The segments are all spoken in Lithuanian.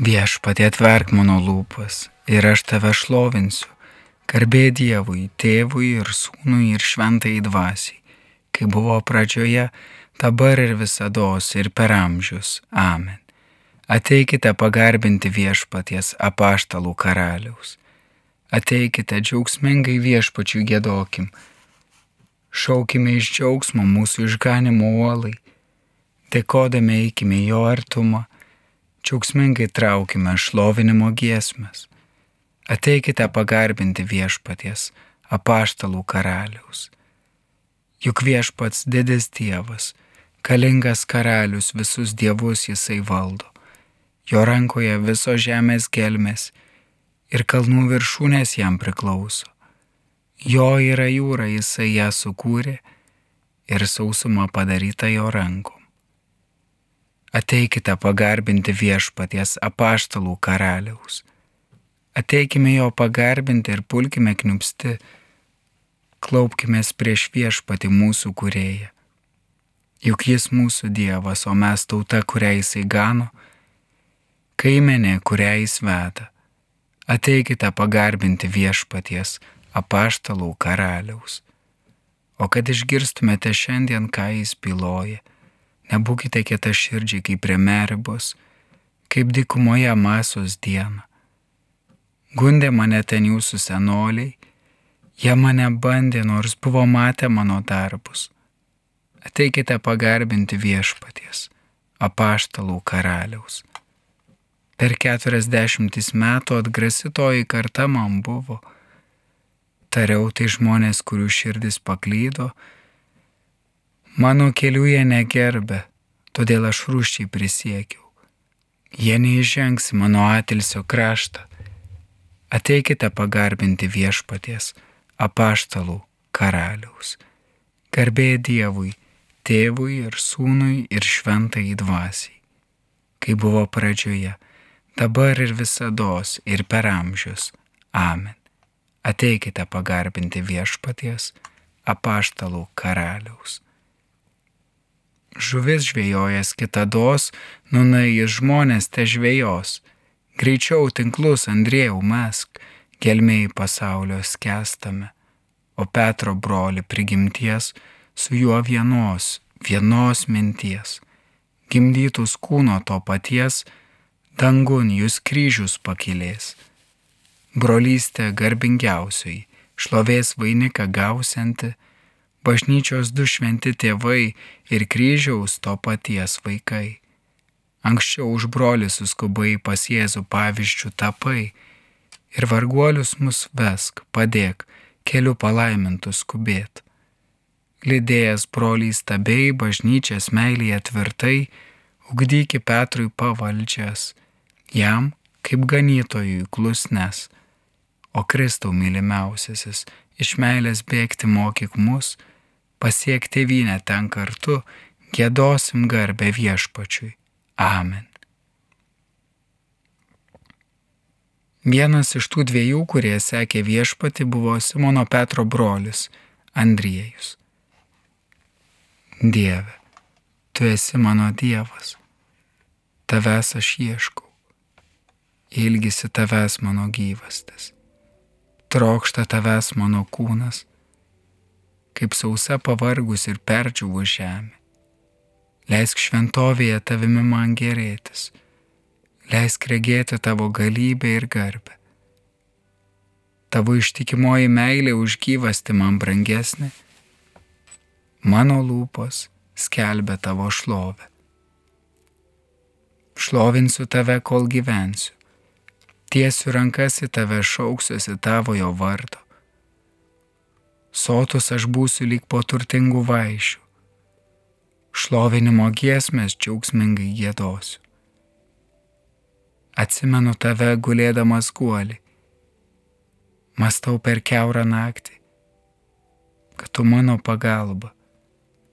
Viešpatie atverk mano lūpas ir aš tave šlovinsiu. Garbė Dievui, tėvui ir sūnui ir šventai dvasiai, kai buvo pradžioje, dabar ir visada ir per amžius. Amen. Ateikite pagarbinti viešpaties apaštalų karaliaus. Ateikite džiaugsmingai viešpačių gėdokim. Šaukime iš džiaugsmo mūsų išganimo uolai. Dėkodami eikime jo artumą džiaugsmingai traukime šlovinimo giesmes. Ateikite pagarbinti viešpaties, apaštalų karaliaus. Juk viešpats didis Dievas, kalingas karalius visus dievus jisai valdo. Jo rankoje viso žemės gelmės ir kalnų viršūnės jam priklauso. Jo yra jūra, jisai ją sukūrė ir sausuma padaryta jo rankom. Ateikite pagarbinti viešpaties apaštalų karaliaus. Ateikime jo pagarbinti ir pulkime kniupsti, klaupkime prieš viešpati mūsų kurėją. Juk jis mūsų Dievas, o mes tauta, kurią jisai gano, kaimenė, kurią jis veda. Ateikite pagarbinti viešpaties apaštalų karaliaus. O kad išgirstumėte šiandien, ką jis piloja, Nebūkite kieta širdžiai kaip prie meribos, kaip dikumoje masos dieną. Gundė mane ten jūsų senoliai, jie mane bandė, nors buvo matę mano darbus. Ateikite pagarbinti viešpaties, apaštalų karaliaus. Per keturiasdešimtis metų atgrasitoji karta man buvo. Tariau tai žmonės, kurių širdis paklydo, Mano kelių jie negerbė, todėl aš rūščiai prisiekiau. Jie neižengs mano atilsio kraštą. Ateikite pagarbinti viešpaties, apaštalų karaliaus. Garbė Dievui, tėvui ir sūnui ir šventai dvasiai. Kai buvo pradžioje, dabar ir visados ir per amžius. Amen. Ateikite pagarbinti viešpaties, apaštalų karaliaus žuvis žvėjojas kitados, nunais žmonės te žvėjos. Greičiau tinklus Andriejau mesk, gelmiai pasaulio skęstame, o Petro broli prigimties su juo vienos, vienos minties. Gimdytus kūno to paties, dangun jūs kryžius pakilės. Brolystė garbingiausiai, šlovės vainiką gausianti, bažnyčios du šventi tėvai ir kryžiaus to paties vaikai. Anksčiau už brolį suskubai pas Jėzų pavyzdžių tapai ir varguolius mus vesk, padėk, keliu palaimintų skubėt. Lydėjęs broliai stabei bažnyčias meilėje tvirtai, ugdyki Petrui pavaldžias, jam kaip ganytojui klusnes, o Kristau mylimiausiasis, iš meilės bėgti mokyk mus, pasiek tėvynę ten kartu, gėdosim garbę viešpačiui. Amen. Vienas iš tų dviejų, kurie sekė viešpati, buvo Simono Petro brolis Andriejus. Dieve, tu esi mano Dievas, tavęs aš ieškau, ilgisi tavęs mano gyvastis, trokšta tavęs mano kūnas kaip sausa pavargus ir perdžiuvo žemė. Leisk šventovėje tavimi man gerėtis, leisk regėti tavo galybę ir garbę. Tavo ištikimoji meilė už gyvasti man brangesnė, mano lūpos skelbia tavo šlovę. Šlovinsiu tave, kol gyvensiu, tiesiu rankas į tave šauksiuosi tavojo vardo sotus aš būsiu lyg po turtingų vaišių. Šlovinimo giesmės džiaugsmingai gėdosiu. Atsimenu tave gulėdamas guolį, mastau per keurą naktį, kad tu mano pagalba,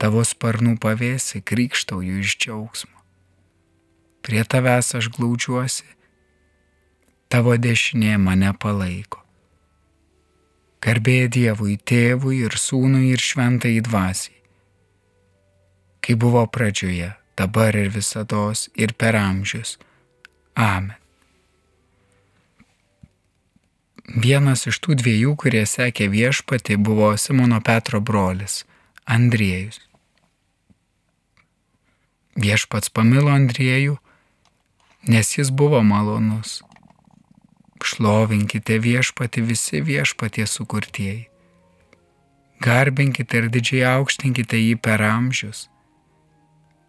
tavo sparnų pavėsi krikštauju iš džiaugsmo. Prie tavęs aš glaudžiuosi, tavo dešinė mane palaiko. Garbė Dievui, tėvui ir sūnui ir šventai dvasiai. Kai buvo pradžioje, dabar ir visada ir per amžius. Amen. Vienas iš tų dviejų, kurie sekė viešpatį, buvo Simono Petro brolis - Andriejus. Viešpats pamilo Andriejų, nes jis buvo malonus Šlovinkite viešpati visi viešpatie sukurtieji. Garbinkite ir didžiai aukštinkite jį per amžius.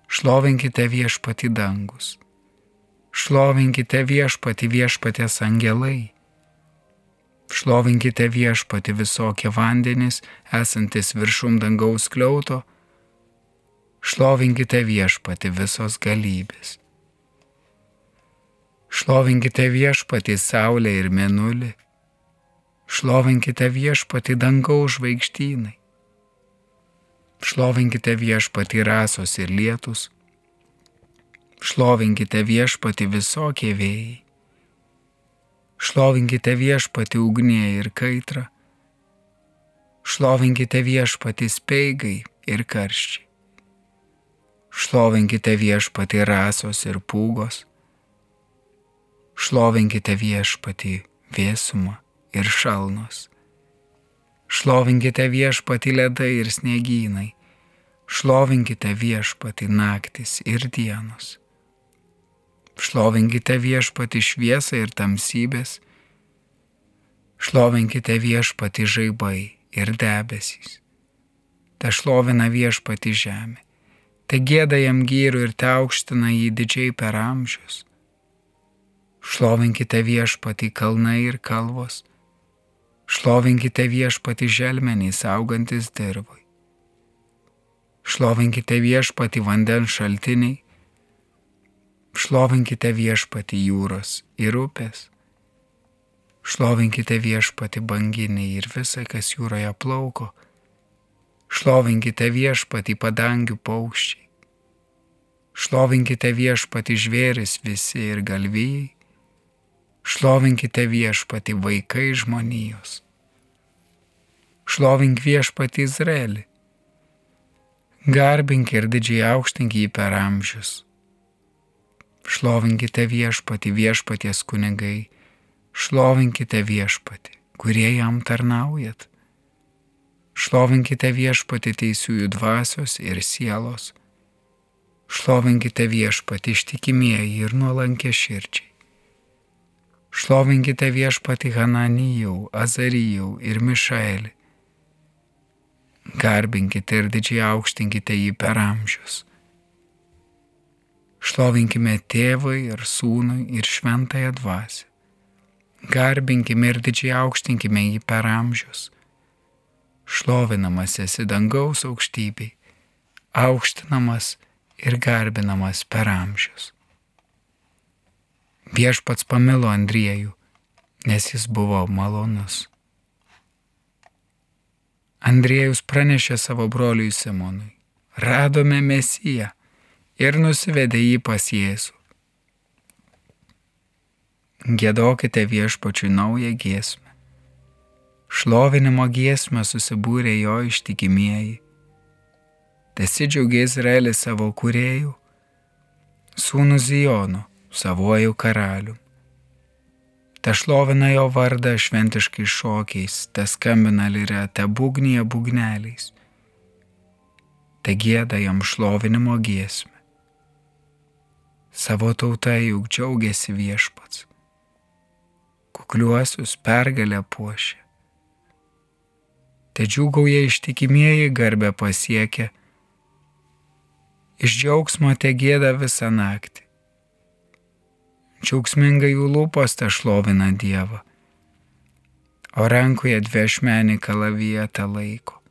Šlovinkite viešpati dangus. Šlovinkite viešpati viešpatės angelai. Šlovinkite viešpati visokie vandenys, esantis viršum dangaus kliauto. Šlovinkite viešpati visos galybės. Šlovinkite viešpatį Saulę ir Mėnulį. Šlovinkite viešpatį dangaus žvaigždynai. Šlovinkite viešpatį rasos ir lietus. Šlovinkite viešpatį visokie vėjai. Šlovinkite viešpatį ugnie ir kaitrą. Šlovinkite viešpatį speigai ir karščiai. Šlovinkite viešpatį rasos ir pūgos Šlovinkite viešpatį vėsumą ir šalnos. Šlovinkite viešpatį ledai ir sniegynai. Šlovinkite viešpatį naktis ir dienos. Šlovinkite viešpatį šviesą ir tamsybės. Šlovinkite viešpatį žaibai ir debesys. Ta šlovina viešpatį žemė. Te gėda jam gyrių ir te aukština jį didžiai per amžius. Šlovinkite viešpatį kalnai ir kalvos. Šlovinkite viešpatį želmenys augantis dirvui. Šlovinkite viešpatį vandens šaltiniai. Šlovinkite viešpatį jūros ir upės. Šlovinkite viešpatį banginiai ir visą, kas jūroje plauko. Šlovinkite viešpatį padangių paukščiai. Šlovinkite viešpatį žvėris visi ir galvijai. Šlovinkite viešpati vaikai žmonijos. Šlovink viešpati Izraelį. Garbink ir didžiai aukštink jį per amžius. Šlovinkite viešpati viešpaties kunigai. Šlovinkite viešpati, kurie jam tarnaujat. Šlovinkite viešpati teisiųjų dvasios ir sielos. Šlovinkite viešpati ištikimieji ir nuolankė širdžiai. Šlovinkite viešpati Hananijau, Azarijau ir Mišaelį. Garbinkite ir didžiai aukštinkite jį per amžius. Šlovinkime tėvui ir sūnui ir šventąją dvasę. Garbinkime ir didžiai aukštinkime jį per amžius. Šlovinamas esi dangaus aukštybei, aukštinamas ir garbinamas per amžius. Viešpats pamilo Andriejų, nes jis buvo malonus. Andriejus pranešė savo broliui Simonui, radome Mesiją ir nusivedė jį pas Jėzų. Gėdokite viešpačiui naują giesmę. Šlovinimo giesmę susibūrė jo ištikimieji. Tesidžiaugia Izraelis savo kuriejų, sūnų Zijonu savuoju karaliu. Te šlovina jo vardą šventiškais šokiais, te skambina lyrė, te būgnija būgneliais. Te gėda jam šlovinimo giesmę. Savo tauta juk džiaugiasi viešpats. Kukliuosius pergalę puošia. Te džiugauja ištikimieji garbę pasiekia. Iš džiaugsmo te gėda visą naktį džiaugsmingai jų lūpos te šlovina Dievą, o rankoje dviešmenį kalaviją te laiko,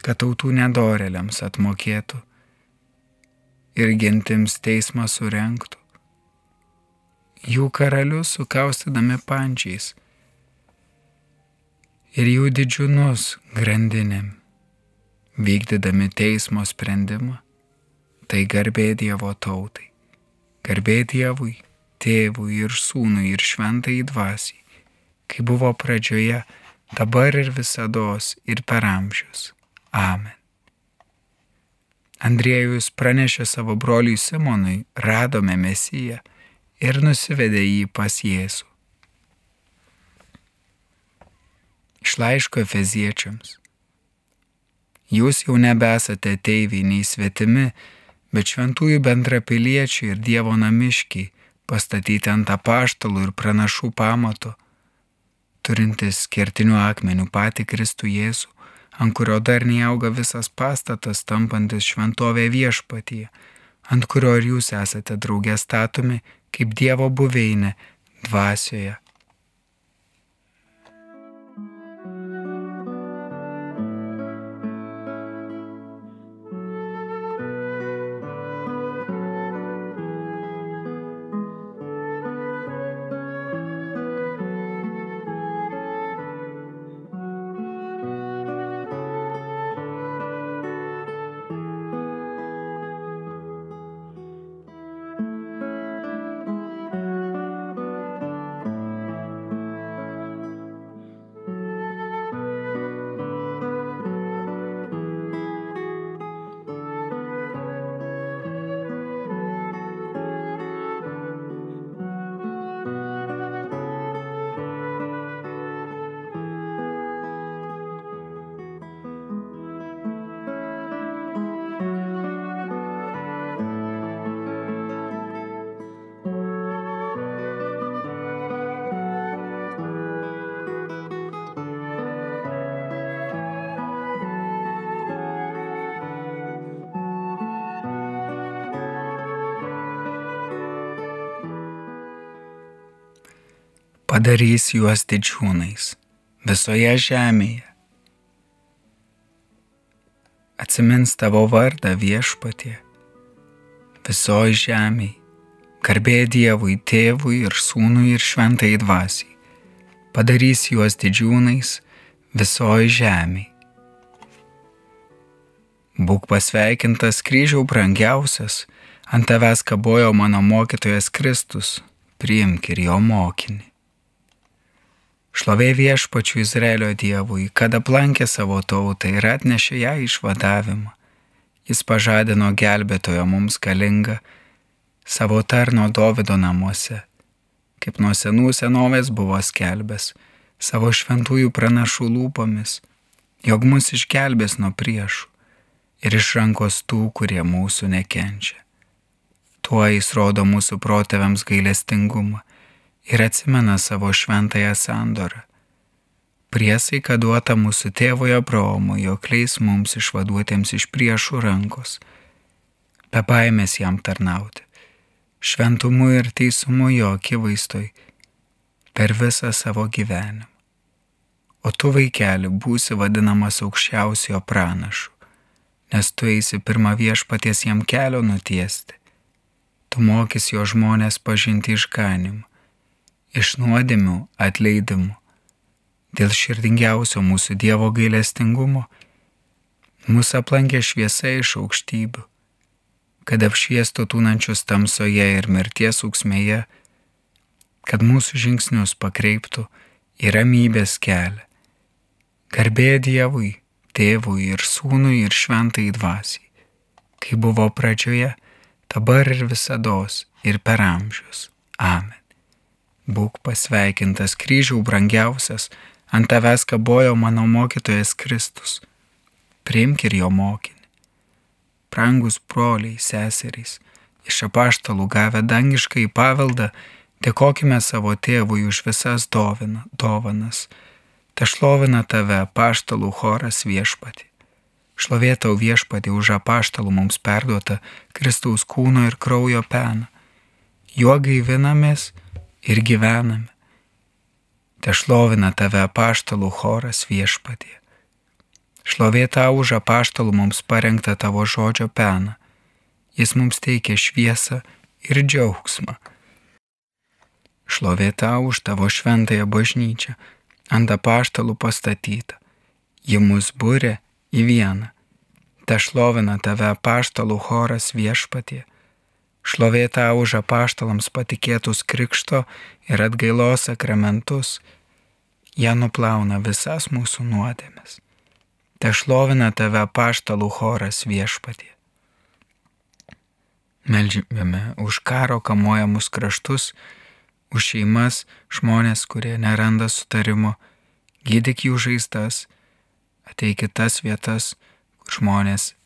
kad tautų nedoreliams atmokėtų ir gentims teismą surenktų, jų karalius sukaustydami pančiais ir jų didžiūnus grandinėm, vykdydami teismo sprendimą, tai garbė Dievo tautai. Garbė Dievui, Tėvui ir Sūnui ir Šventai Dvasiai, kai buvo pradžioje, dabar ir visados ir per amžius. Amen. Andriejus pranešė savo broliui Simonui, radome Mesiją ir nusivedė jį pas Jėzų. Iš laiško Efeziečiams. Jūs jau nebesate ateiviai nei svetimi, bet šventųjų bendrapiliečiai ir Dievo namiškiai, pastatyti ant apaštalų ir pranašų pamato, turintis kertinių akmenių patį Kristų Jėzų, ant kurio darniai auga visas pastatas, tampantis šventovė viešpatyje, ant kurio ir jūs esate draugė statomi kaip Dievo buveinė dvasioje. Padarys juos didžiūnais visoje žemėje. Atsimins tavo vardą viešpatie visoji žemėje. Garbė Dievui, tėvui ir sūnui ir šventai dvasiai. Padarys juos didžiūnais visoji žemėje. Būk pasveikintas kryžiau brangiausias, ant tavęs kabojo mano mokytojas Kristus, priimk ir jo mokinį. Šlovė viešpačių Izraelio Dievui, kad aplankė savo tautą ir atnešė ją išvadavimą. Jis pažadino gelbėtojo mums galingą savo tarno Dovido namuose, kaip nuo senų senovės buvo skelbęs savo šventųjų pranašų lūpomis, jog mus išgelbės nuo priešų ir iš rankos tų, kurie mūsų nekenčia. Tuo jis rodo mūsų protėviams gailestingumą ir atsimena savo šventąją sandorą. Priesaika duota mūsų tėvoje Abraomui, jog leis mums išvaduotiems iš priešų rankos, be baimės jam tarnauti, šventumu ir teisumu jo akivaizdoj per visą savo gyvenimą. O tu vaikeli būsi vadinamas aukščiausiojo pranašu, nes tu eisi pirmą viešpaties jam kelio nutiesti. Tu mokys jo žmonės pažinti išganimą iš nuodėmių atleidimu. Dėl širdingiausio mūsų Dievo gailestingumo mūsų aplankė šviesa iš aukštybių, kad apšviestų tūnančius tamsoje ir mirties auksmėje, kad mūsų žingsnius pakreiptų į ramybės kelią. Garbė Dievui, Tėvui ir Sūnui ir Šventai Dvasiai, kai buvo pradžioje, dabar ir visada ir per amžius. Amen. Būk pasveikintas kryžių brangiausias, ant tavęs kabojo mano mokytojas Kristus. Priimk ir jo mokinį. Prangus broliai, seserys, iš apaštalų gavę dangišką į paveldą, dėkojime savo tėvui už visas dovina, dovanas. Te šlovina tave apaštalų choras viešpati. Šlovėtau viešpati už apaštalų mums perduotą Kristaus kūno ir kraujo peną. Juo gaivinamės, ir gyvename. Te šlovina tave apaštalų choras viešpatie. Šlovė tau už apaštalų mums parengtą tavo žodžio peną. Jis mums teikia šviesą ir džiaugsmą. Šlovė tau už tavo šventąją bažnyčią, ant apaštalų pastatytą. Ji mus būrė į vieną. Te šlovina tave apaštalų choras viešpatie Šlovė tau už apaštalams patikėtus krikšto ir atgailos sakramentus. Jie nuplauna visas mūsų nuodėmes. Te šlovina tave apaštalų choras viešpatie. Meldžiame už karo kamuojamus kraštus, už šeimas, žmonės, kurie neranda sutarimo, gydyk jų žaizdas, ateik į tas vietas, kur žmonės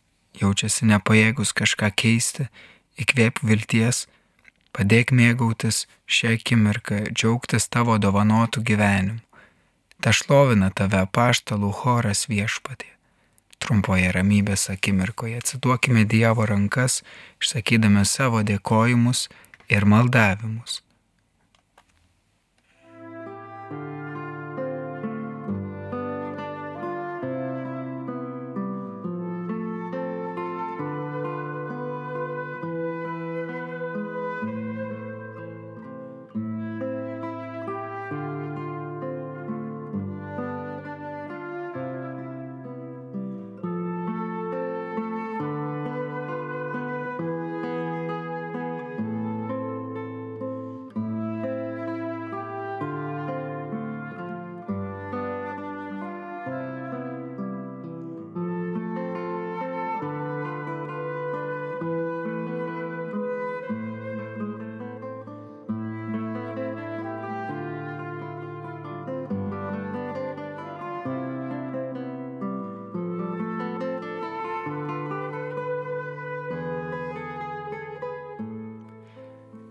jaučiasi nepajėgus kažką keisti, įkvėp vilties, padėk mėgautis šią akimirką, džiaugtis tavo dovanotų gyvenimu. Ta šlovina tave paštalų choras viešpatė. Trumpoje ramybės akimirkoje atsiduokime Dievo rankas, išsakydami savo dėkojimus ir maldavimus.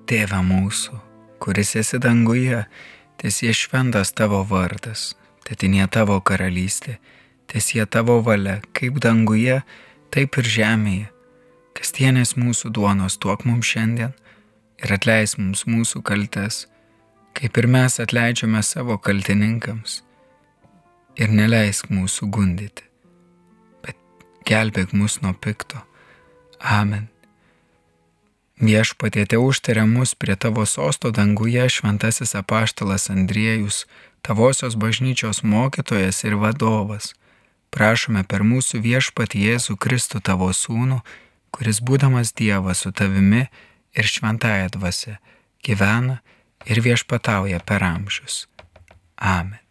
Tėve mūsų, kuris esi danguje, tiesie šventas tavo vardas, tėtinė tavo karalystė, tiesie tavo valia, kaip danguje, taip ir žemėje. Kastienės mūsų duonos tuok mums šiandien ir atleis mums mūsų kaltes, kaip ir mes atleidžiame savo kaltininkams. Ir neleisk mūsų gundyti, bet gelbėk mus nuo pikto. Amen. Viešpatie te užtarė mus prie tavo sosto danguje šventasis apaštalas Andriejus, tavosios bažnyčios mokytojas ir vadovas. Prašome per mūsų viešpatį Jėzų Kristų tavo sūnų, kuris būdamas Dievas su tavimi ir šventąją dvasę gyvena ir viešpatauja per amžius. Amen.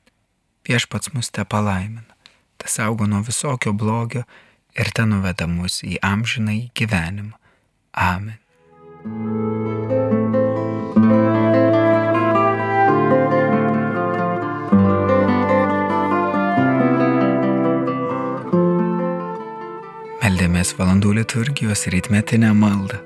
Viešpats mus te palaimina, te saugo nuo visokio blogio ir te nuveda mus į amžinai gyvenimą. Amen. Meldėmės valandų liturgijos rytmetinę maldą.